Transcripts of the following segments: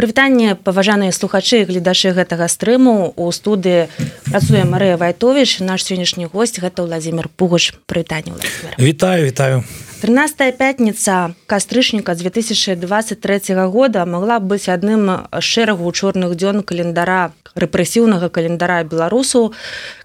прывітанне паважаныя слухачы гледачы гэтага стрыму. У студыі працуе Марыя вайтовіч. Наш сённяшні гость гэта владимир пугаш прывітанне вітаю вітаю. 13 пятніца кастрычніка 2023 года могла быць адным шэрагу чорных дзён календара рэпрэсіўнага календара беларусу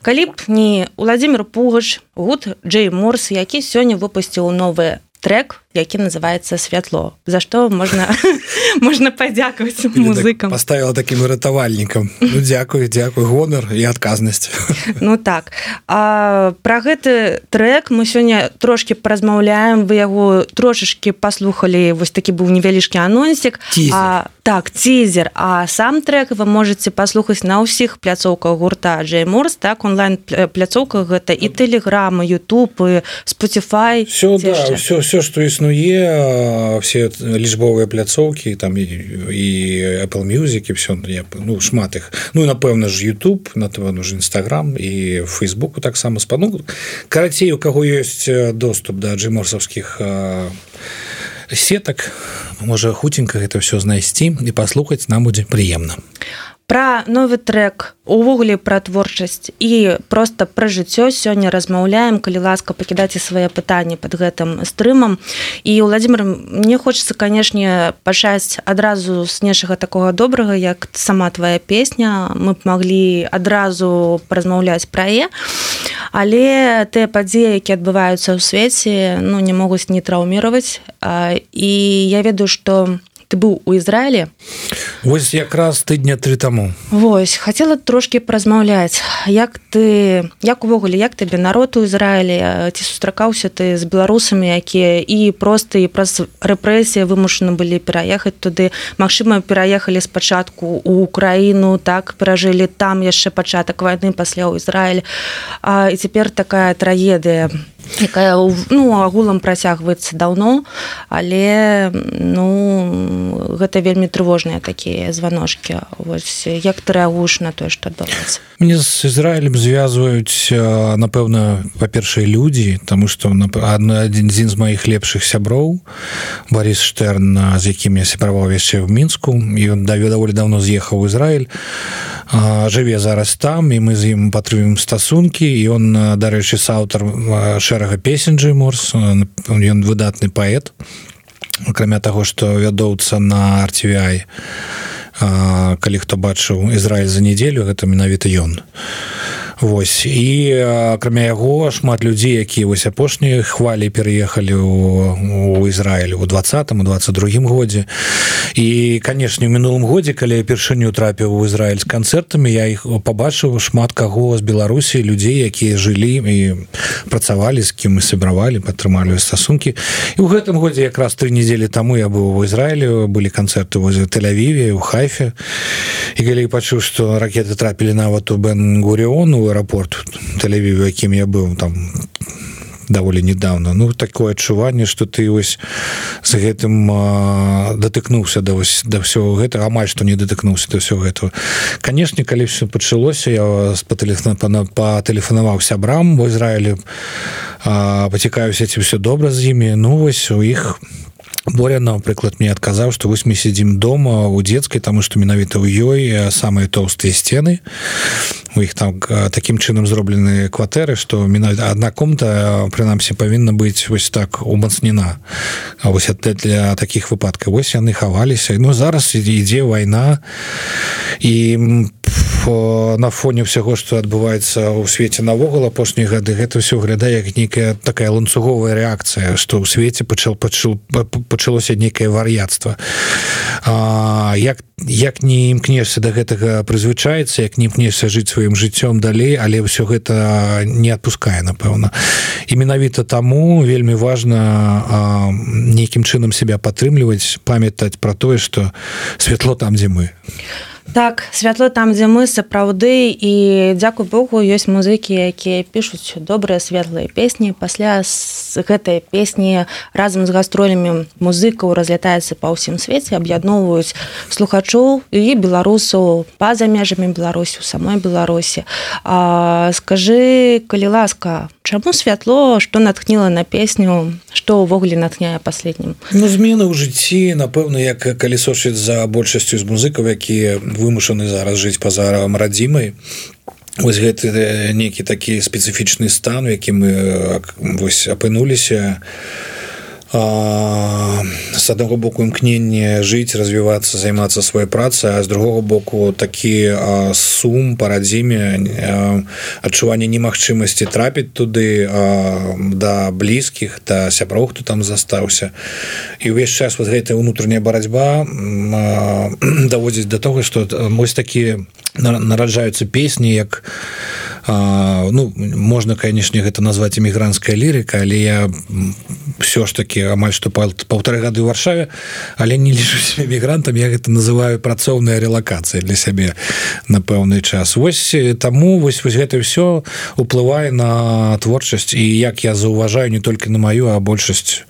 калі б не владимир пугач гуд джей морс які сёння выпусціў новыя трек які называется святло за что можна можна падзякаваць музыкам. поставила таким ратавальнікам ну, дзякую дзякую гонар і адказнасць ну так. А, про гэты трек мы сёння трошки паразмаўляем. Вы яго трошачки послухали вось такі быў невялічкі анонсік. А так цізер а сам трек вы можете паслухаць на ўсіх пляцоўках гурта джейморс так онлайн пляцоўках гэта і телеграма youtube spotify. Все да, все все что існуе існуе все лічбовыя пляцоўкі там і, і apple music і все ну шмат іх ну напэўна ж youtube на то нужен нстаграм і фейсбуку таксама спану карацей у каго ёсць доступ да джиморсаўскіх сетак можа хуценька гэта все знайсці і паслухаць нам будзе прыемна пра новы трек увогуле пра творчасць і просто пра жыццё. Сёння размаўляем калі ласка пакідайце свае пытанні под гэтым стрымам. І владимир мне хочется канешне пачаць адразу з нечага такога добрага як сама твоя песня. Мы б маглі адразу паразмаўляць пра е але тыя падзеі які адбываюцца ў свеце ну не могуць не траўміраваць. І я ведаю что у ты быў у Ізраілі Вось якраз тыдня тры таму. Вось хацела трошки празмаўляць як ты як увогуле як табе народ у Ізраілі? Ці сустракаўся ты з беларусамі якія і проста і праз рэпрэсія вымушаны былі пераехаць туды? Мачыма пераехалі спачатку у Украіну так перажылі там яшчэ пачатак войны пасля ў Ізраіль. І цяпер такая трагедыя якая ну агулам працягваецца даўно але ну гэта вельмі трывожныя такія званожкі вось як ты рэагуеш на тое што адбываецца? Мне з Ізраілем звязваюць напэўна па-першай людзі тому что адзін з маіх лепшых сяброў Барис штерн з якім я сябраваў яшчэ в мінску ён даве даволі давно з'ехаў Ізраіль жыве зараз там і мы з ім патрымем стасункі і он дарэчы саўтар шэрага песень Джей морс ён выдатны паэт. Акрамя таго што вядоўца на арцівай калі хто бачыў Ізраіль за нядзелю гэта менавіта ён Вось. І акрамя яго шмат людзей якія вось апошнія хвалі пераехалі у Ізраілю у двадцатым 22 годзе. І канешне у мінулым годзе калі я першыню трапіў у Ізраіль з канцэртамі я іх побачыў шмат каго з Беларусі людзей якія жылі і працавалі з кім мы сабравалі падтрымалі стасункі. І ў гэтым годзе якраз тры недзелі таму я быў у Ізраілю былі канцэрты возе тэлявіве у хайфе. І калі пачуў што ракеты трапілі нават у бенгурыону аэропорт. Тэлевіву якім я быў там даволі недавно. Ну такое адчуванне что ты ось з гэтым датыкнуўся да вось да ўсё гэта амаль што не датыкнуўся да ўсё гэтага. Канешне калі все пачалося я вас по тэлефона патэлефанаваў сябрам в Ізраілі пацікаюся ці все добра з імі. Ну вось у іх у Боря напрыклад мне адказаў што вось мы сядзім дома у дзецкай таму што менавіта ў ёй самыя тоўстыя сцены у іх там такім чынам зроблены кватэры што менавіта адна комната прынамсі павінна быць вось так умацнена. А вось для такіх выпадкаў вось яны хаваліся ну зараз ідзе вайна і на фоне ўсяго што адбываецца ў свеце навогул апошнія гады гэта ўсё глядае як нейкая такая ланцуговая рэакцыя што ў свеце пачал пачул пачалося нейкае вар'яцтва. Як як не імкнешся до да гэтага прызвычаецца як не імкнешся жыць сваім жыццём далей але ўсё гэта не адпускае напэўна. І менавіта таму вельмі важна нейкім чынам себя падтрымліваць памятаць про тое что святло там дзе мы. а так святло там дзе мы сапраўды і дзякуй Богу ёсць музыкі якія пішуць добрыя светлыя песні. Пасля з гэтай песні разам з гастролямі музыкаў разлятаецца па ўсім свеце аб'ядноўваюць слухачоў і беларусаў па-за межамі беларусі у самой беларусі. Скажы калі ласка чаму святло что натхніла на песню что ўвогуле натхняе последнім ну змены ў жыцці напэўна як калісочыць за большасцю з музыкаў якія вымушаны зараз жыць па-зарам радзімай. Вось гэты нейкі такі спецыфічны стан, які мы вось апынуліся, з аднаго боку імкнення жыць развівацца займацца сваёй працай а з другого боку такі сум па радзіме адчуванне немагчымасці трапіць туды да блізкіх да сяброў хто там застаўся. І ўвесь час вот гэтая унутраная барацьба даводзіць да того што вось такі нараджаюцца песні як ну можна канешне гэта назваць эмігрантская лірыка але я все ж таки амаль што полторы гады ў варшаве але не лічусь мігрантам я гэта называю працоўная релакацыя для сябе на пэўны час. Восьось таму вось вось гэта все уплывае на творчасць і як я заўважаю не толькі на маю а большасць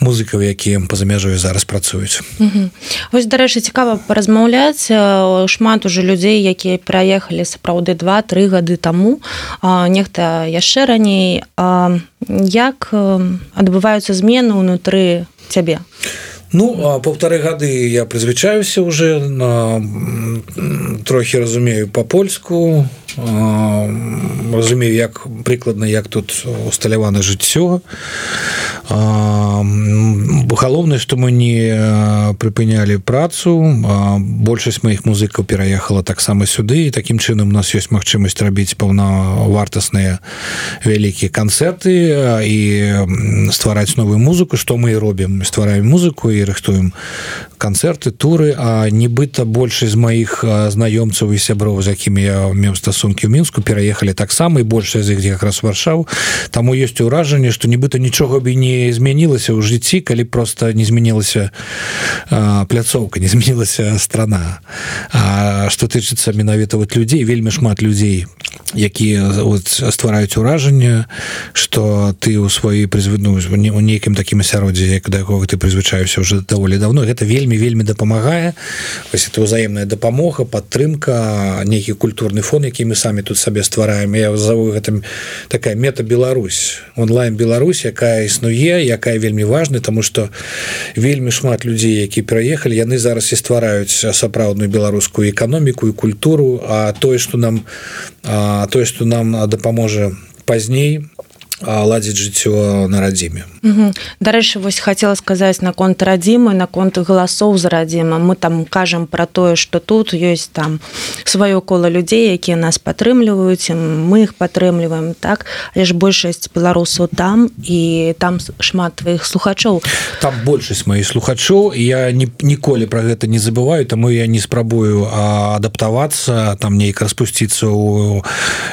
музыкаў якія па-за мяжою зараз працуюць. Вось дарэчы цікава паразмаўляць шмат уже людзей якія праехалі сапраўды два-тры гады таму нехта яшчэ раней. Як адбываюцца змены ўнутры цябе ну полторы гады я прызвычаюся уже на трохі разумею по-польску разумею як прыкладна як тут усталявана жыццё галоўнае што мы не прыпынялі працу большасць маіх музыкаў пераехала таксама сюды і такім чынам у нас ёсць магчымасць рабіць паўнавартасныя вялікія канцэрты і ствараць новую музыку што мы і робім. Ствараем музыку і рыхтуем канцэрты туры а нібыта большасць з маіх знаёмцаў і сяброў з якімі я меў стасункі ў мінску пераехалі таксама і большая з іх якраз варшаў таму ёсць ўражанне што нібыта нічога бы не змянілася ў жыцці калі просто не змянілася пляцоўка не змянілася страна. А што тычыцца менавіта вот людзей вельмі шмат людзей якія ствараюць уражанне что ты ў сваёй прызвыну у нейкім такім асяроддзе як да якога ты прызвычаюся уже даволі давно. Гэта вельмі вельмі дапамагае вось это ўзаемная дапамога падтрымка нейкі культурны фон які мы самі тут сабе ствараем я зову гэтым такая мета Беларусь онлайн Беларусь якая існуе якая вельмі важна тому что вельмі шмат людзей які пераехалі яны зараз і ствараюць сапраўдную беларускую эканоміку і культуру а тое что нам тое что нам дапаможа пазней ладзіць жыццё на радзіме дарэчы вось хотела сказаць наконт радзімы наконт галасоў за радзіма мы там кажам про тое что тут ёсць там сваё кола людзей якія нас падтрымліваюць мы их падтрымліваем так? Але ж большасць беларусаў там і там шмат твоих слухачоў. Там большасць моих слухачоў я не ніколі про гэта не забываю таму я не спрабую адаптавацца там нейк распусціцца у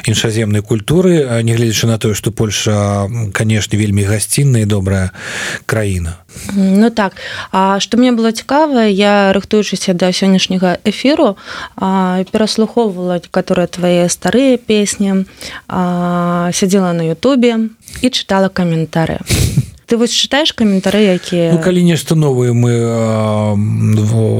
іншаземнай культуры нягледзячы на тое что Польша канешне вельмі гасцінная добрая краіна. Ну так. А што мне было цікава я рыхтуючыся да сённяшняга эфіру пераслухоўвала некаторыя твае старыя песні сядзела на Ютубе і чытала каментары ты вось чытаеш каментары якія ну, калі нешта новые мы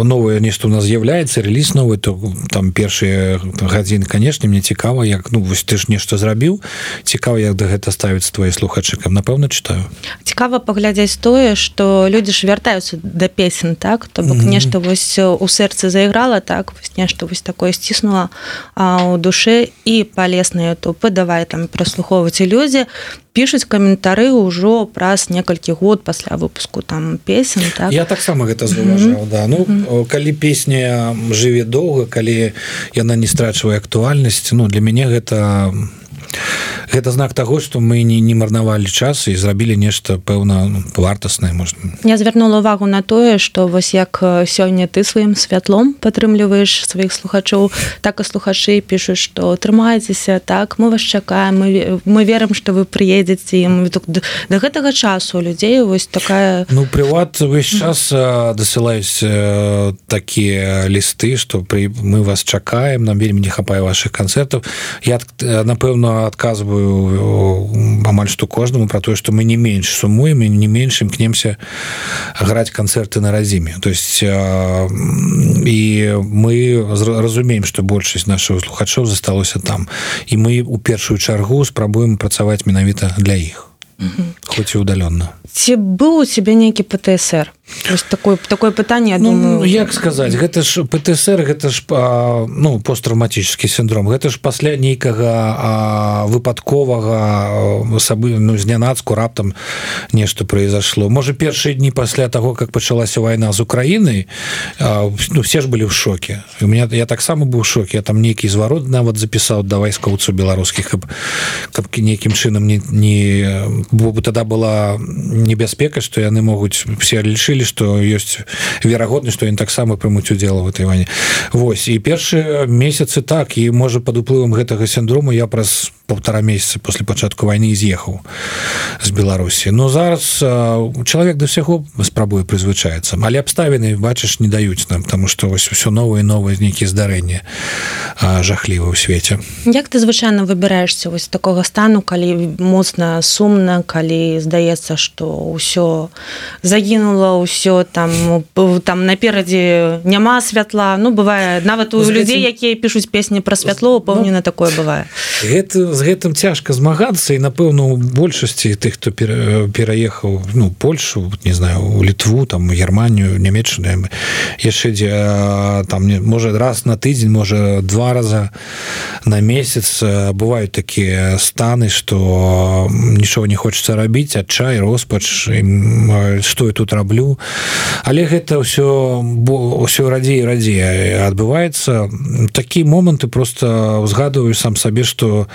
новое нешта у нас з'яўляецца рэліз новы то там першыя гадзіны канешне мне цікава як ну вось ты ж нешта зрабіў. Цікава як да гэта ставіць твои слухачыкам напэўна чытаю. Цікава паглядзець тое что людзі ж вяртаюцца да песен так? То бок mm -hmm. нешта вось у сэрцы зайграла так? Вось нешта вось такое сціснула у душы і палез на youtube давай там праслухоўваць людзі пішуць каментары ўжо праз некалькі год пасля выпуску там песен так? я таксама гэта заўважаў mm -hmm. да ну mm -hmm. калі песня жыве доўга калі яна не страчвае актуальнасць ну для мяне гэта гэта знак того что мы не не марнавалі час і зрабілі нешта пэўна вартаснае можна. Я звярнула увагу на тое что вось як сёння ты сваім святлом падтрымліваеш сваіх слухачоў так і слухачы пішуць что трымайцеся так мы вас чакаем мы, мы верым что вы приедзеце ім до гэтага часу людзей вось такая ну прыват увесь час дасылаюць такія лісты что при мы вас чакаем нам вельмі не хапае ваших канцэртаў. Я напэўна адказваю амаль што кожнаму про тое что мы не менш сумуем і не менш імкнемся граць канцэрты на радзіме то есть і мы разумеем что большасць наших слухачоў засталося там. І мы у першую чаргу спрабуем працаваць менавіта для іх хоць і удалённа ці быў у цябе нейкі птср такое такое пытанне ну, думаю... як сказаць гэта ж птср гэта ж ну посттравматический синдром. Гэта ж пасля нейкага выпадковага сабы ну знянацку раптам нешта произошло. Можа першыя дні пасля того как пачалася вайна з Украінай ну все ж былі в шоке у меня я таксама быў шоке я там нейкі зварот нават запісаў да вайскоўцу беларускіх каб каб нейкім чынам не не бо бы тогда была небяспека что яны могуць все лічылі лічылі что ёсць верагоднасць что ён таксама прымуць удзел в этой ване Вось і першыя месяцы так і можа под уплывам гэтага сіндрому я праз полтора месяца после пачатку войны з'ехаў з беларусі. Но зараз чалавек да ўсяго спрабуе прызвычаецца але абставіны бачыш не даюць нам тому что вось все новые новые нейкія здарэння жахліва ў свеце. Як ты звычайна выбіраешься вось такога стану калі моцна сумна калі здаецца что ўсё загінула ўсё там там наперадзе няма святла. Ну бывае нават у людзей якія пішуць песні пра святло упоўнена ну, такое бывае. гэта з гэтым цяжка змагацца і напэўна у большасці тых хто пераехаў ну Польшу не знаю у літву там германію нямецчаная яшчэ дзе там не можа раз на тыдзень можа два раза на месяц бываюць такія станы что нічого не хочется рабіць адчай роспач что я тут раблю але гэта ўсё ўсё радзей радзей адбываецца. Такія моманты просто узгадываю сам сабе что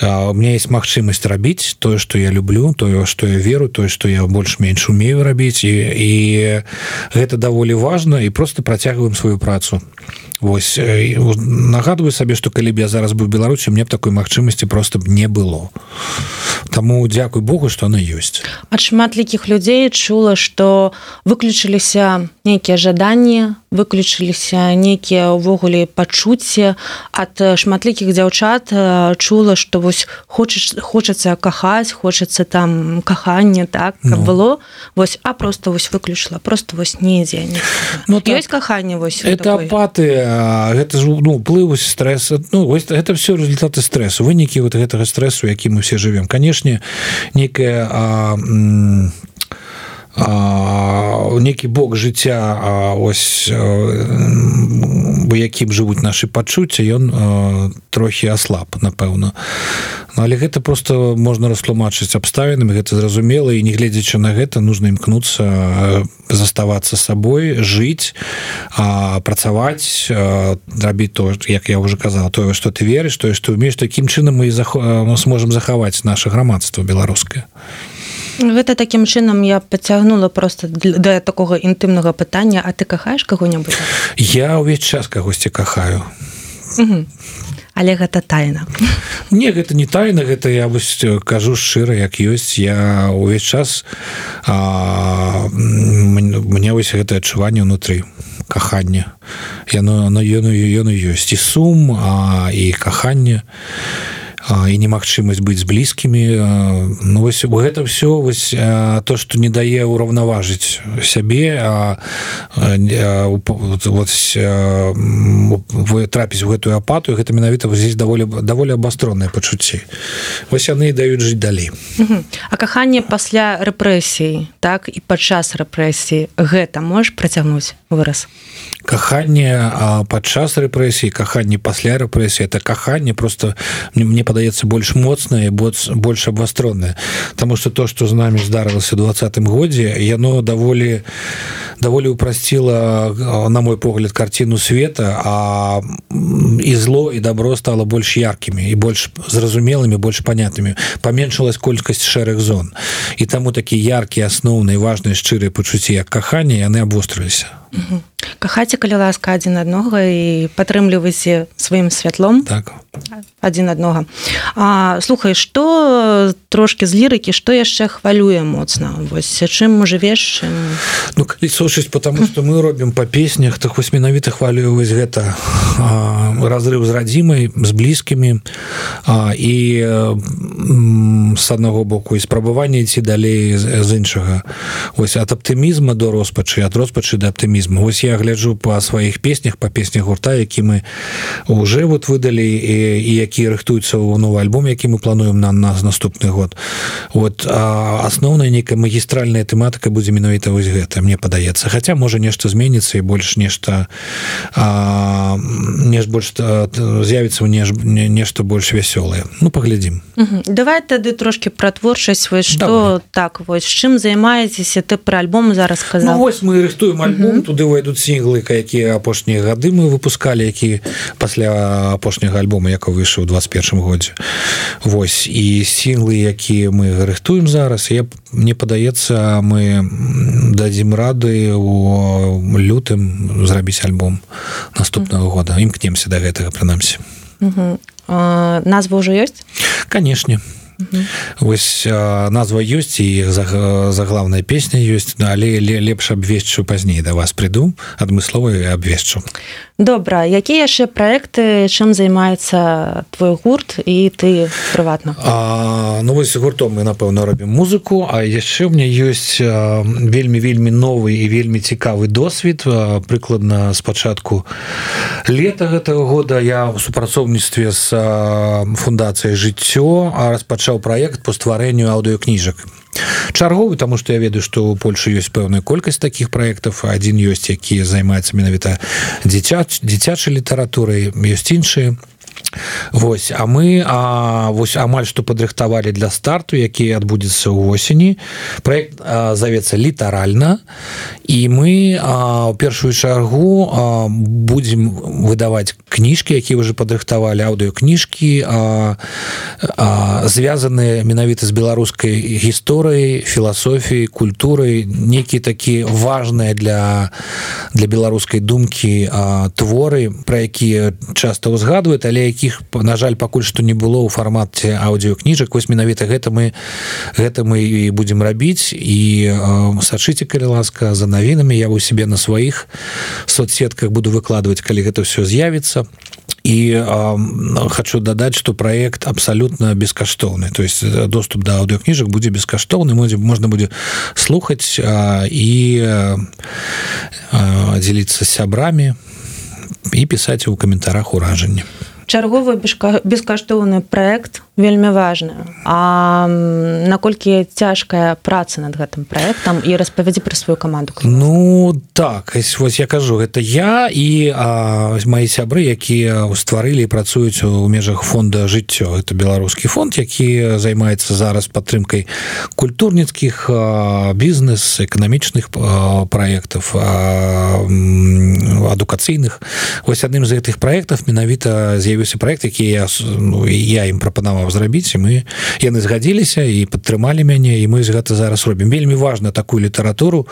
у меня есть магчымасць рабіць тое что я люблю тое что я веру тое что я больш-менш умею рабіць. І, і гэта даволі важно і просто працягваем сваю працу Вось нагадываю сабе что калі б я зараз быў беларусі мне б такой магчымасці просто б не было. Таму дзякуй Богу что она ёсць. Ад шматлікіх людзей чула что выключыліся нейкія жаданні выключыліся нейкія ўвогуле пачуцці ад шматлікіх дзяўчат чула что вось хочаш хочацца кахаць хочацца там каханне так ну. было. Вось а просто вось выключыла просто вось недзе ну, так, ёсць каханне вось это апаты гэта ж ну плывусь стресс ну вось это все результаты стрессу вынікі вот гэтага стрессу які мы все живвем канешне некая некі бок жыцця ось бы якім жывуць нашы пачуцці ён трохі аслаб напэўна. Ну, але гэта просто можна растлумачыць абставінамі гэта зразумела і не гледзячы на гэта нужно імкнуцца заставацца сабой жыць працаваць рабіць то як я уже казал тое что ты верыш тое что умееш такім чынам мы зах... сможем захаваць наше грамадство беларускае. і гэта таким чынам я пацягнула просто да такого інтымнага пытання. А ты кахаеш кого-небудзь я увесь час кагосьці кахаю. Але гэта тайна. Не гэта не тайна гэта я вось кажу шчыра як ёсць. Я увесь час а, мне вось гэта адчуванне ўнутры кахання. Яно на ёну ёну ёсць. І сум а і каханне. і і немагчымасць быць з блізкімі ну вось гэта все вось то что не дае ўраўнаважыць сябе вы трапіць у гэтую апатую гэта менавіта здесь даволі даволі абастронныя пачуцці вось яны даюць жыць далей. А каханне пасля рэпрэсій так і падчас рэпрэсіі гэта можаш працягнуць выраз каханне падчас рэпрэсіі каханне пасля рэпрэсіі это каханне просто мне падаецца больш моцнае больш абвастроннае Таму что то что з нами здарылася двадцатым годзе яно даволі даволі упрасціла на мой погляд карціну света а і зло і добро стало больш яркімі і больш зразумелымі больш понятнымі паменшылась колькасць шэрых зон. І таму такі яркія асноўныя важныя шчырыя пачуцці як кахання яны абвострыліся кахаце калі ласка адзін аднога і падтрымлівайце сваім святлом. Так. Адзін аднога. Слухай что трошки з лірыкі что яшчэ хвалюе моцна? Вось чым жывеш чым... ну калі сушыць потому что мы робім по песнях так вось менавіта хвалюю вось гэта а, разрыв з радзімай з блізкімі а, і с аднаго боку і спрабаванне ці далей з, з іншага. Ось от аптымізма до роспачы ад роспачы да аптымізму ось я гляджу по сваіх песнях по песнях гурта які мы уже вот выдалі і, і які рыхтуюцца ў новы альбом які мы плануем на нас наступны год. Вот асноўная нейкая магістральная тэматыка будзе менавіта вось гэта мне падаецца. Хаця можа нешта зменіцца і больш нешта не больш з'явіцца мне нешта больш вясёлае. Ну паглядзім. Давай тады трошки пра творчасць вось что так вось чым займаецеся ты пра альбом зараз сказал ну, вось мы рыхтуем альбом туды войдут сінглы якія апошнія гады мы выпускалі які пасля апошняга альбома як выйшаў 21 годзе. Вось і сінглы якія мы рыхтуем зараз я мне падаецца мы дадзім рады у лютым зрабіць альбом наступнага года. Імкнемся до гэтага прынамсі. Назва ўжо ёсць? Канешне Вось назва ёсць і заглавная песня ёсць але лепш абвешчу пазней да вас прыйду адмыслова абвешчу. Добра якія яшчэ проекты чым займаецца твой гурт і ты прыватна? Ну вось гуртом мы напэўна робім музыку а яшчэ у мне ёсць вельмі вельмі новы і вельмі цікавы досвід прыкладна спачатку лета гэтага года. Я в супрацоўніцтве з фундацыяй жыццё а распачаў пачаў праект по стварэнню аўдыокніжак чарговы тому что я ведаю что у Польшы ёсць пэўная колькасць таких проектов один ёсць які займаецца менавіта дзіцяч дзіцячай літаратурай ёсць іншыя Вось а мы а, вось амаль што падрыхтавалі для старту які адбудзецца ў восені проект завецца літаральна і мы у першую чаргу а, будзем выдаваць кніжкі якія уже падрыхтавалі аўдыокніжкі звязаныя менавіта з беларускай гісторыяй філасофіі культуры некі такі важныя для для беларускай думкі творы про якія часто ўзгадваюць але якіх на жаль пакуль што не было ў фармаце аўдыокніжак вось менавіта гэта мы гэта мы і будзем рабіць. І э, сачыце калі ласка за навінамі. Я у себе на сваіх соцсетках буду выкладывать калі гэта все з'явіцца. І э, хочу дадаць что проект абсолютно бескаштоўны. То есть доступ до аўдыокніжак будзе бескаштоўны. Будзе можна будзе слухаць э, і э, дзеліцца сябрамі і пісаць у каментарах уражанне чарговы бескаштоўны проект вельмі важная. А наколькі цяжкая праца над гэтым проектам і распавядзі пра сваю каманду. Ну так вось я кажу гэта я і мои сябры якія стварылі працуюць у межах фонда жыццё это беларускі фонд які займаецца зараз падтрымкай культурніцкіх бізнес эканамічных проектов адукацыйных. Вось адным з гэтых проектов менавіта з'явіўся проект які я ну, я ім прапанаваў зрабіць і мы яны згадзіліся і падтрымалі мяне і мы з гэта зараз робім. Вельмі важна такую літаратуру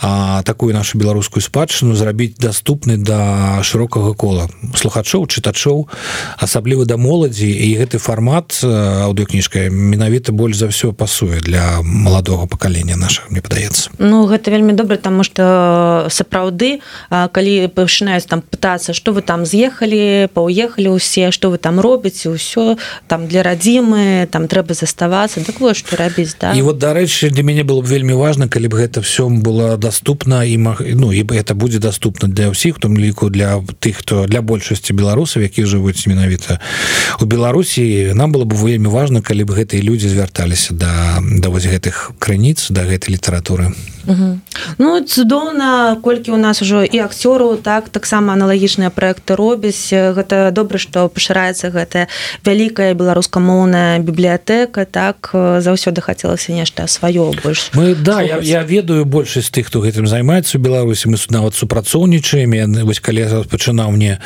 а такую нашу беларускую спадчыну зрабіць доступны да шырокага кола слухачоў чытачоў асабліва да моладзі. І гэты фармат аўдыокніжка менавіта больш за все пасуе для маладога пакалення наших мне падаецца. Ну гэта вельмі добра тому что сапраўды калі пачынаюць там пытацца что вы там з'ехалі паўехалі ўсе что вы там робіце ўсё там для радзімы там трэба заставацца так вот что рабіць да. І вот дарэчы для мяне было б вельмі важно калі б гэта все было доступно і маг... ну і это будзе доступно для ўсіх там ліку для тых хто для большасці беларусаў які жывуць менавіта у беларусі. Нам было бы вельмі важно калі б гэтыя людзі звярталіся да да вось гэтых крыніц да гэтай літаратуры Ну цудоўна колькі у нас ужо і акцёру так таксама аналагічныя проекты робяць. Гэта добра што пашыраецца гэтая вялікая беларуска беларускамоўная бібліятэка так заўсёды хацелася нешта сваё больш мы да я, я ведаю большасць тых хто гэтым займаецца у беларусі. Мы нават супрацоўнічаем. Вось калі пачынаў мне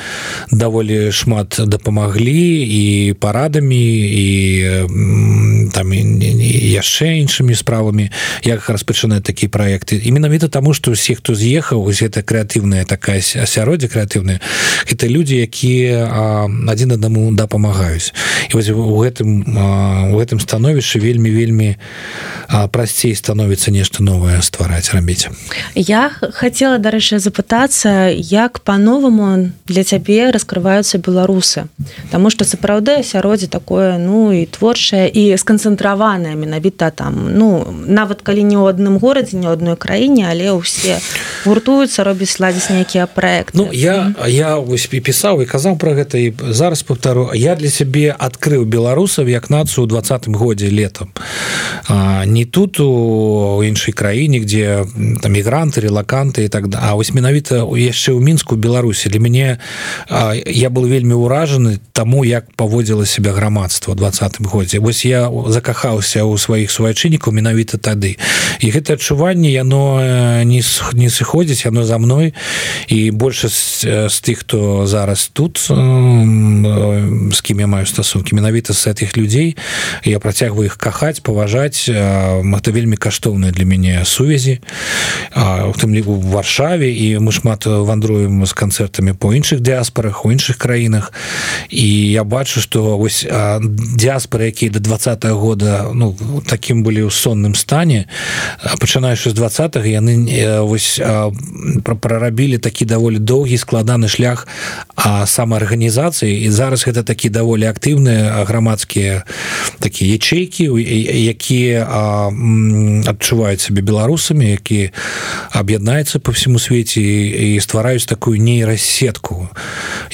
даволі шмат дапамаглі і парадамі і там яшчэ іншымі справамі. Як распачынаць такі проекты. І менавіта таму што усе хто з'ехаў ось это крэатыўная такая асяроддзе крэатыўная это людзі якія адзін аднаму дапамагаюць і вось у гэтым у гэтым становішчы вельмі вельмі прасцей становіцца нешта новае ствараць рабіць я хотела дарэчы запытацца як по-новаму для цябе раскрываюцца беларусы Таму что сапраўды асяроддзе такое ну і творчае і сканцэнтраванае менавіта там. Ну нават калі не ў адным горадзе не одной краіне але ўсе гуртуюцца робіць ладзіць нейкія проект Ну я я вось пісаў і казаў про гэта і зараз повтору я для сябе адкрыў беларусаў як нацыю двадцатым годзе летом а, не тут у іншай краіне где там мігранты релаканты і так да А вось менавіта яшчэ ў мінску беларусі. Для мяне а, я был вельмі ўражаны таму як паводзіла себя грамадства двадцатым годзе. Вось я закахаўся ў сваіх суайчыннікаў менавіта тады. І гэта адчуванне яно не не сыходзіць яно за мной. І большасць з тых хто зараз тут з кім я маю стасункі менавіта з гэтых людзей я працягваю іх кахаць паважаць это вельмі каштоўныя для мяне сувязі у тым ліку в варшаве і мы шмат вандруем з канцэртамі по іншых дыаспорах у іншых краінах і я бачу что вось дыаспоры якія до два -го года ну таким былі ў сонным стане пачынаючы з два яны вось прорабілі такі даволі доўгі складаны шлях а самаарганізацыі. І зараз гэта такі даволі актыўныя грамадскія такія ячейкі якія адчуваюць сабе беларусамі які аб'яднаецца по всему свеце і ствараюць такую нейрасетку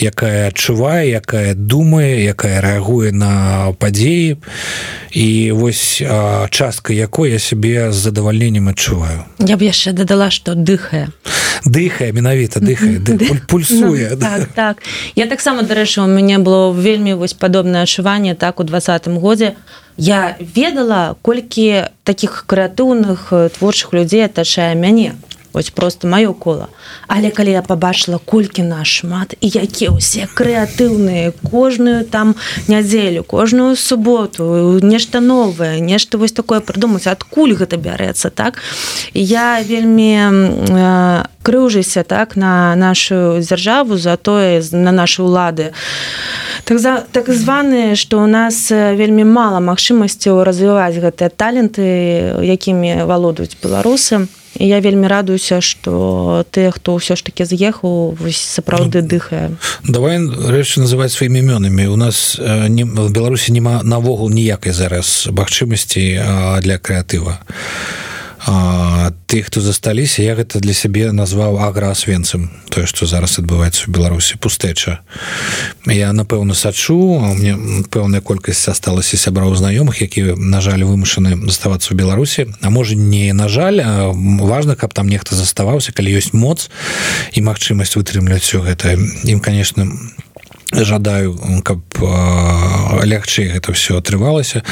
якая адчувае якая думае якая рэагуе на падзеі. І вось частка якой я сябе з задавальненнем адчуваю я б яшчэ дадала что дыхае дыхае менавіта дыхае пульсуе ну, так, так. Я таксама дарэчы у мяне было вельмі вось падобнае адчуванне так у двадцатым годзе я ведала колькі таких крэатыўных творчых людзей атачае мяне Вось просто маё кола але калі я побачыла колькі наш шмат і якія ўсе крэатыўныя кожную там нядзелю кожную суботу нешта новое нешта вось такое прыдумаць адкуль гэта бярэцца так? Я вельмі э, крыўжыся так на нашу дзяржаву за тое на наши улады. Так за так званыя что у нас вельмі мала магчымасцяў развіваць гэтыя таленты якімі валодаюць беларусы і я вельмі радуюся что ты хто ўсё ж таки з'ехаў вось сапраўды дыхае. давай рэчы называть сваімі імёнамі. У нас не беларусі няма навогул ніякай зараз магчымасці для крэатыва. а тых хто засталіся я гэта для сябе назваў аграасвенцам. Тое што зараз адбываецца у беларусі. Пустэча. Я напэўна сачу мне пэўная колькасць асталася сяброў знаёмых які на жаль вымушаны заставацца ў беларусі. А можа не на жаль важна каб там нехта заставаўся калі ёсць моц і магчымасць вытрымліваць все гэта. Ім конечно не жадаю каб лягчэй гэта все атрымалася.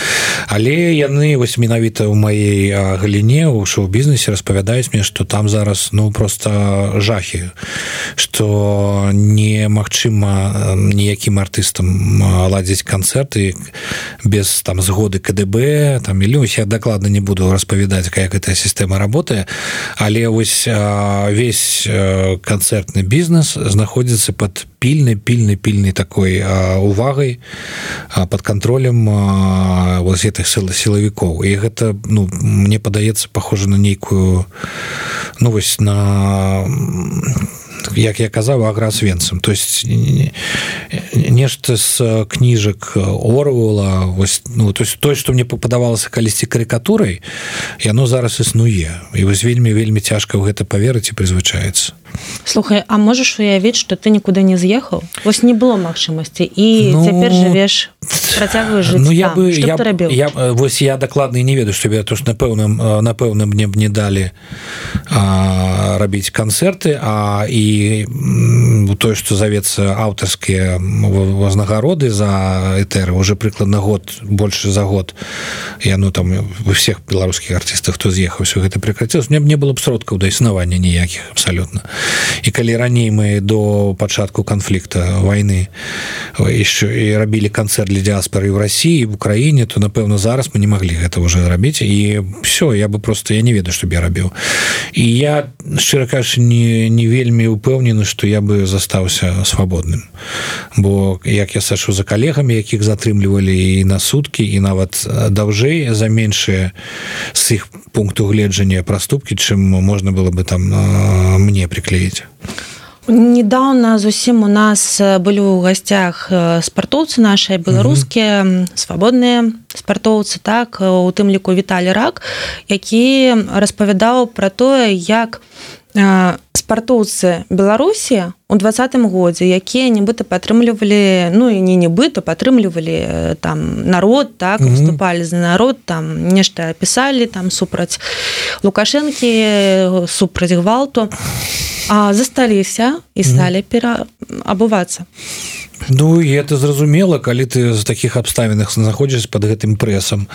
Але яны вось менавіта ў маей галіне у шоу-бізнесе распавядаюць мне что там зараз ну просто жахі что немагчыма ніякім артыстам ладзіць канцэрты без там згоды КДБ там мільёнусь я дакладна не буду распавядаць как гэтая сістэма работае. Але вось весь канцэртны бізнес знаходзіцца под пільнай пільнай пільнай такой а, увагай под контролем вот гэтых сыл сілавікоў і гэта ну мне падаецца похоже на нейкую ну вось на як я казаў аграсвенцам то есть нешта з кніжак орвала ну то есть той что мне попадавалася калісьці карикатурай яно зараз існуе. І вось вельмі вельмі цяжка ў гэта поверыць і прызвычаецца слухай а можаш уявіць что ты нікуды не з'ехаў вось не было магчымасці і ну, цяпер жывеш ну я бы я, я вось я дакладна не ведаю што то ж напэўным напэўна мне б не далі рабіць канцэрты а і тое што завецца аўтарскія вознагароды за этэры уже прыкладна год больше за год я ну там у всех беларускіх артыстах хто з'ехаў все гэта прекратилось. Мне мне было б сродкаў да існавання ніякіх абсалютна і калі раней мы до пачатку канфлікта войны еще і рабілі канцэрт для дыаспоры в России в Украіне то напэўна зараз мы не могли гэта уже рабіць. І все я бы просто я не ведаю чтобы я рабіў. І я шчыра кажучы не не вельмі упэўнены что я бы застаўся свабодным. Бо як я сашу за калегамі якіх затрымлівалі і на суткі і нават даўжэй за меншыя з іх пункту гледжання праступкі чым можна было бы там мне приклеіць недавно зусім у нас былі ў гасцях спартоўцы наши беларускія mm -hmm. свабодныя спартоўцы так у тым ліку віталі рак які распавядаў про тое як спартоўцы беларусі у двадцатым годзе якія нібыта падтрымлівалі ну і не нібыта падтрымлівалі там народ так выступалі за народ там нешта пісалі там супраць лукашэнкі супраць гвалту. Засталіся і сталі пераабувацца Ну і это зразумела калі ты з таких абставінах знаходзіш под гэтым прэсам.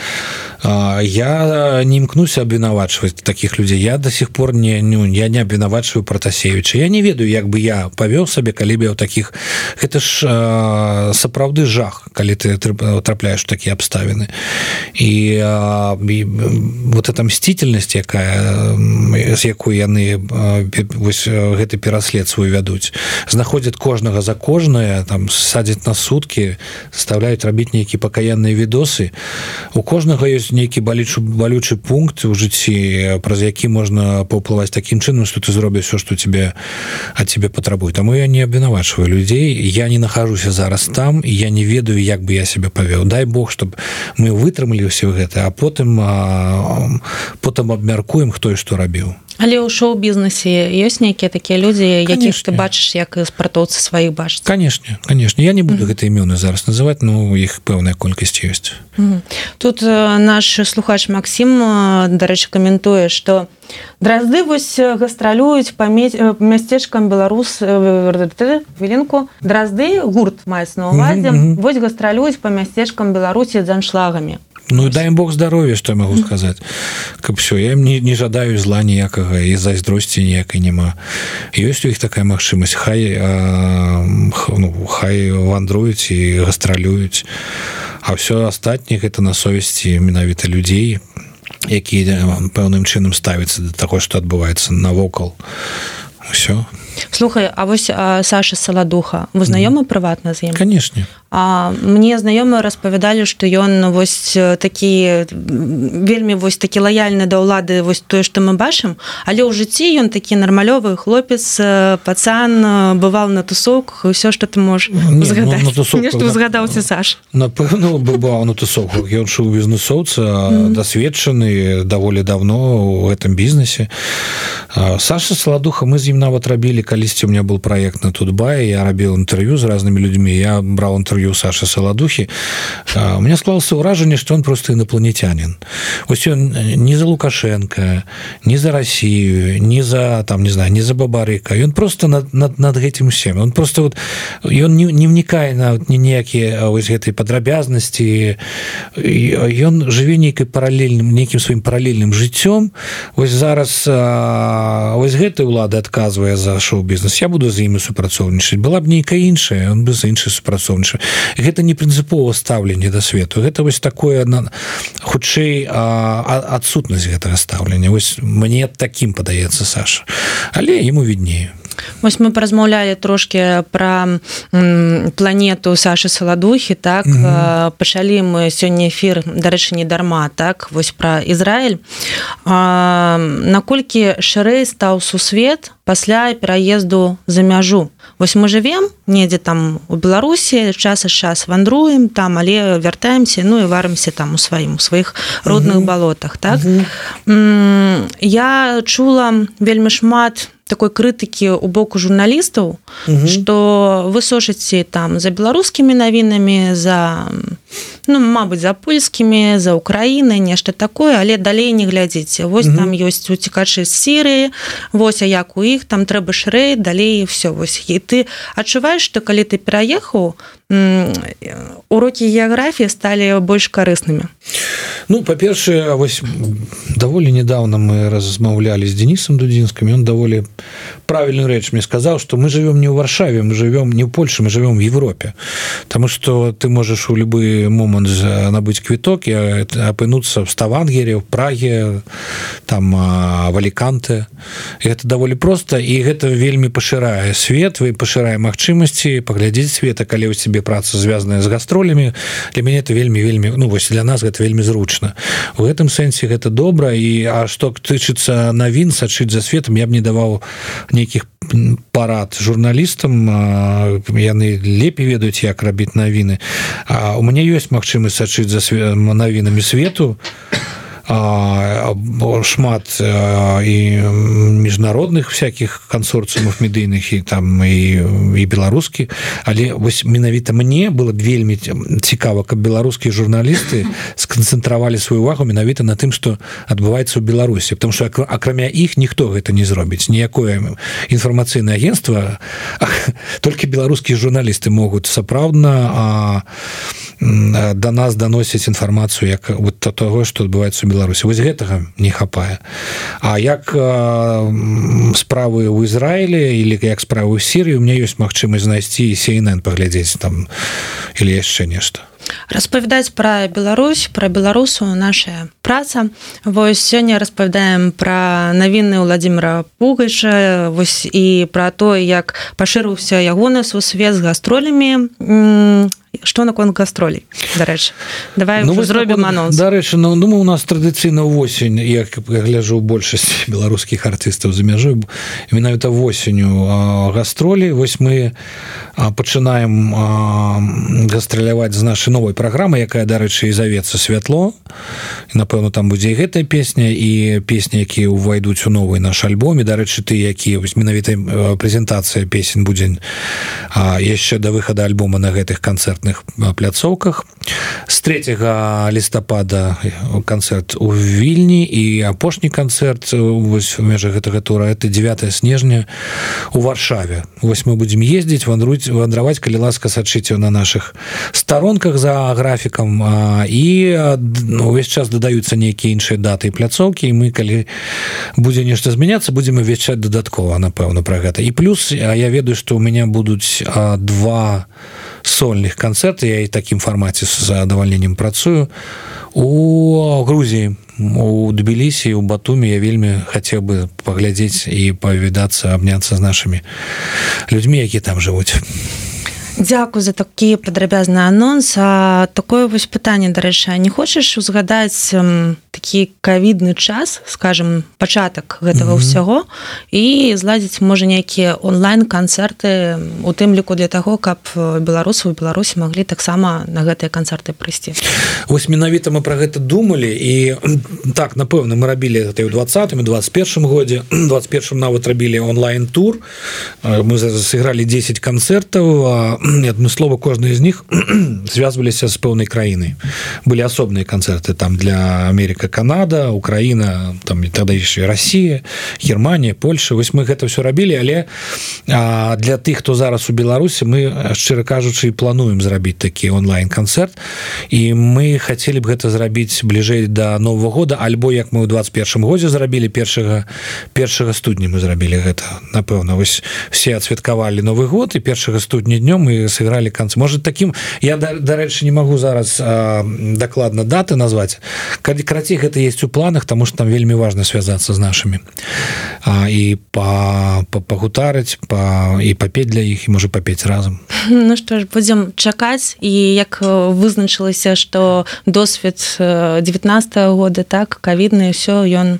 Я не імкнуся абвінавачваць таких людзей. Я до сих пор не ну я не абвінавачваю протасевича. Я не ведаю як бы я павёў сабе калі бы ў таких гэта ж сапраўды жах калі ты трапляешь такія абставіны. І, і вот эта мстительнасць якая з якой яны вось гэты пераслед свой вядуць знаходзяць кожнага за кожнае там садзяць на суткі заставляюць рабіць нейкі пакаянныя відосы. У кожнага ёсць нейкі балічу балючы пункт у жыцці праз які можна паўплываць такім чынам что ты зробіш все что тебе от тебе патрабуй таму я не абвінавачваю людзей я не нахожуся зараз там і я не ведаю як бы я себе павёў. Дай Бог чтобы мы вытрымалі ўсё гэта а потым а, потым абмяркуем хто і што рабіў але ў шоу-бізнесе ёсць нейкія такія людзі якіх ты бачыш як спартоўцы сваіх бач канешне канешне я не буду mm -hmm. гэта імёны зараз называть ну іх пэўная колькасць ёсць. Mm -hmm. тут наш слухач Макссім дарэчы каментуе что дразды вось гастралююць па мясцежкам беларус хвілінку. Дразды гурт маюць на увазе mm -hmm. вось гастралююць па мясцежкам беларусі з аншлагамі Ну дай бог здоровья что могу сказать каб все я не, не жадаю зла ніякага і зайздросці ніякай няма. Ёсць у іх такая магчымасць. Хай а, ну, хай вандруюць і гастралююць. А все астатніх это на совесці менавіта людзей якія пэўным чынам ставіцца да таго что адбываецца навокал. Все слухай А вось Саша саладуха вы знаёмы прыватна з ім? Канешне А мне знаёмыя распавядалі што ён вось такі вельмі вось такі лаяльны да ўлады вось тое што мы бачым. Але ў жыцці ён такі нармалёвы хлопец пацан бывал на тусовках ўсё што ты можаш ну, згадаўся Саш. Напэўна бываў на тусовках ён шоу бізнесоўца дасведчаны даволі давно у гэтым бізнесе. Саша саладуха мы з ім нават рабілі калісьці у меня был проект на тутбай я рабіў інтэрв'ю з разнымі людзьмі я браў інтэрв'ю Саша саладухи у меня склалася ўражанне что он просто інопланетянин ось он не за лукашенко не за Россию не за там не знаю не за бабарыка ён просто над, над, над гэтым усем он просто вот ён не, не вникае на не ніякія ось гэтай падрабязнасці ён жыве нейкай паралельным нейкім сваім паралельным жыццём ось зараз ось гэтай улады адказвае за шоу-бізнес я буду за імі супрацоўнічаць была б нейкая іншая он бы за іншы супрацоўніча гэта не прынцыпова стаўленне да свету. Гэта вось такое на хутчэй адсутнасць гэтага стаўлення. Вось мне таким падаецца Саша. Але ему віднее Вось мы паразмаўлялі трошки пра планету Сашы саладухі так mm -hmm. пачалі мы сёння эфир дарэчы не дарма так вось пра Ізраиль наколькі шырэй стаў сусвет пасля пераезду за мяжу Вось мы жывем недзе там у Беларусі час час вандруем там але вяртаемся ну і варымся там у сваім у сваіх родных mm -hmm. балотах так mm -hmm. я чула вельмі шмат такой крытыкі у боку журналістаў что вы сошыце там за беларускімі навінамі за ну Мабыць за польскімі за Украінай нешта такое але далей не глядзіце. Вось там ёсць уцікачы з серыі Вось а як у іх там трэба шрэй далей все вось. І ты адчуваеш что калі ты пераехаў урокі геаграфіі сталі больш карыснымі Ну па-першае вось даволі недавно мы размаўлялі з денисом дудзінскім он даволі правильную рэч мне сказаў что мы живем не ў варшаве мы живем не ў Польше мы живем в Европе. Потому что ты можешь у любы момант набыць квіток і апынуцца в ставангере в праге там валіканты это даволі просто і гэта вельмі пашырае свет вы пашырае магчымасці паглядзець света калі у себе праца звязаная з гастролямі для мяне это вельмі вельмі ну вось для нас гэта вельмі зручна. У гэтым сэнсе гэта добра і а што тычыцца навін сачыць за светом я б не даваў нейкіх парад журналістам яны лепей ведаюць як рабіць навіны. А у мяне ёсць магчымасць сачыць за навінамі свету шмат і міжнародных всяких кансорцыумов медыйных і там і, і беларускі але вось менавіта мне было б вельмі цікава каб беларускія журналісты сканцэнтравалі сваю увагу менавіта на тым что адбываецца ў беларусі потому что акрамя іх ніхто гэта не зробіць. Ніякое інфармацыйнае агентство толькі беларускія журналісты могуць сапраўдна до нас даносіць інфармацыю як вот того что адбываецца у беларусі вось гэтага не хапае. А як справы ў Ізраілі или як справы у меня ёсць магчымасць знайсці сейнен паглядзець там или яшчэ нешта. Распавядаць пра Беларусь пра беларусу наша праца. Вось сёння распавядаем пра навіны владимира пугача вось і пра то як пашырыўся ягоны сусвет з гастролямі что наконт гастролей дарэч давай ну, зробім анонс. дарэчы ну думаю у нас традыцыйна восень як я гляжу большасць беларускіх артыстаў за мяжой менавіта восенню гастролей вось мы пачынаем гастраляваць з нашай новой праграмы якая дарэчы і завецца святло напэўна там будзе і гэтая песня і песні якія ўвайдуць у новый наш альбоме дарэчы ты якія вось менавіта прэзентацыя песень будзе яшчэ да выхада альбома на гэтых канцэртных пляцоўках. З 3 лістапада канцэрт у вільні і апошні канцэрт вось у межах гэтага тура. Это 9 снежня у варшаве. Вось мы будзем ездзіць вандруць вандраваць калі ласка сачыце на наших сторонках за графікам. І ну, увесь час дадаюцца нейкія іншыя даты пляцоўкі і мы калі будзе нешта змяняцца будзем вячаць дадаткова напэўна про гэта. І плюс я ведаю что у меня будуць два сольных канцэрты я і такім фармаце з задавальненнем працую. У Грузіі у дбілісі у батуме я вельмі хацеў бы паглядзець і павідацца абняцца з нашымі людзьмі які там жывуць Дякую за такі падрабязны анонс а такое вось пытанне дарэчы не хочаш узгадаць такі кавідны час скажем пачатак гэтага ўсяго mm -hmm. і зладзіць можа нейкія онлайн-канцэрты у тым ліку для таго каб беларусу у беларусі маглі таксама на гэтыя канцэрты прыйсці. Вось менавіта мы про гэта думалі і так напэўна мы рабілі гэта ў двадцатым 21 годзе. 21 нават рабілі онлайн-тур. Мы сыгралі 10 канцэртаў адмыслова кожны з них звязваліся з пэўнай краіны былі асобныя канцэрты там для Америка Канада Украіна там і тогда яшчэ Россия Германія Польша. Вось мы гэта все рабілі але а, для тых хто зараз у Беларусі мы шчыра кажучы плануем зрабіць такі онлайн-канцэрт. І мы хотели б гэта зрабіць бліжэй до нового года альбо як мы ў 21 годзе зрабілі першага першага студня мы зрабілі гэта напэўна. Вось все адсвяткавалі новый год і першага студня днём мы сыгралі канцы может таким я дарэчы не могу зараз дакладна даты назваць. Калі карацей гэта есть у планах тому что там вельмі важно связаться з нашими. А, і па пагутарыць па і папець для іх і можа папець разам Ну что ж будзем чакаць і як вызначылася что досвед 19 -го года так кавідны все ён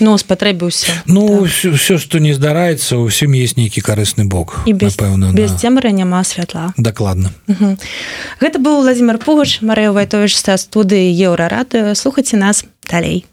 ну спатрэбіўся Ну так. все что не здараецца усім есть нейкі карысны бок і без пэўна без да. цемры няма свят святла. Дакладна. Гэта быў владимир пугач марыя вайтович са студыі еўрарады слухаце нас далей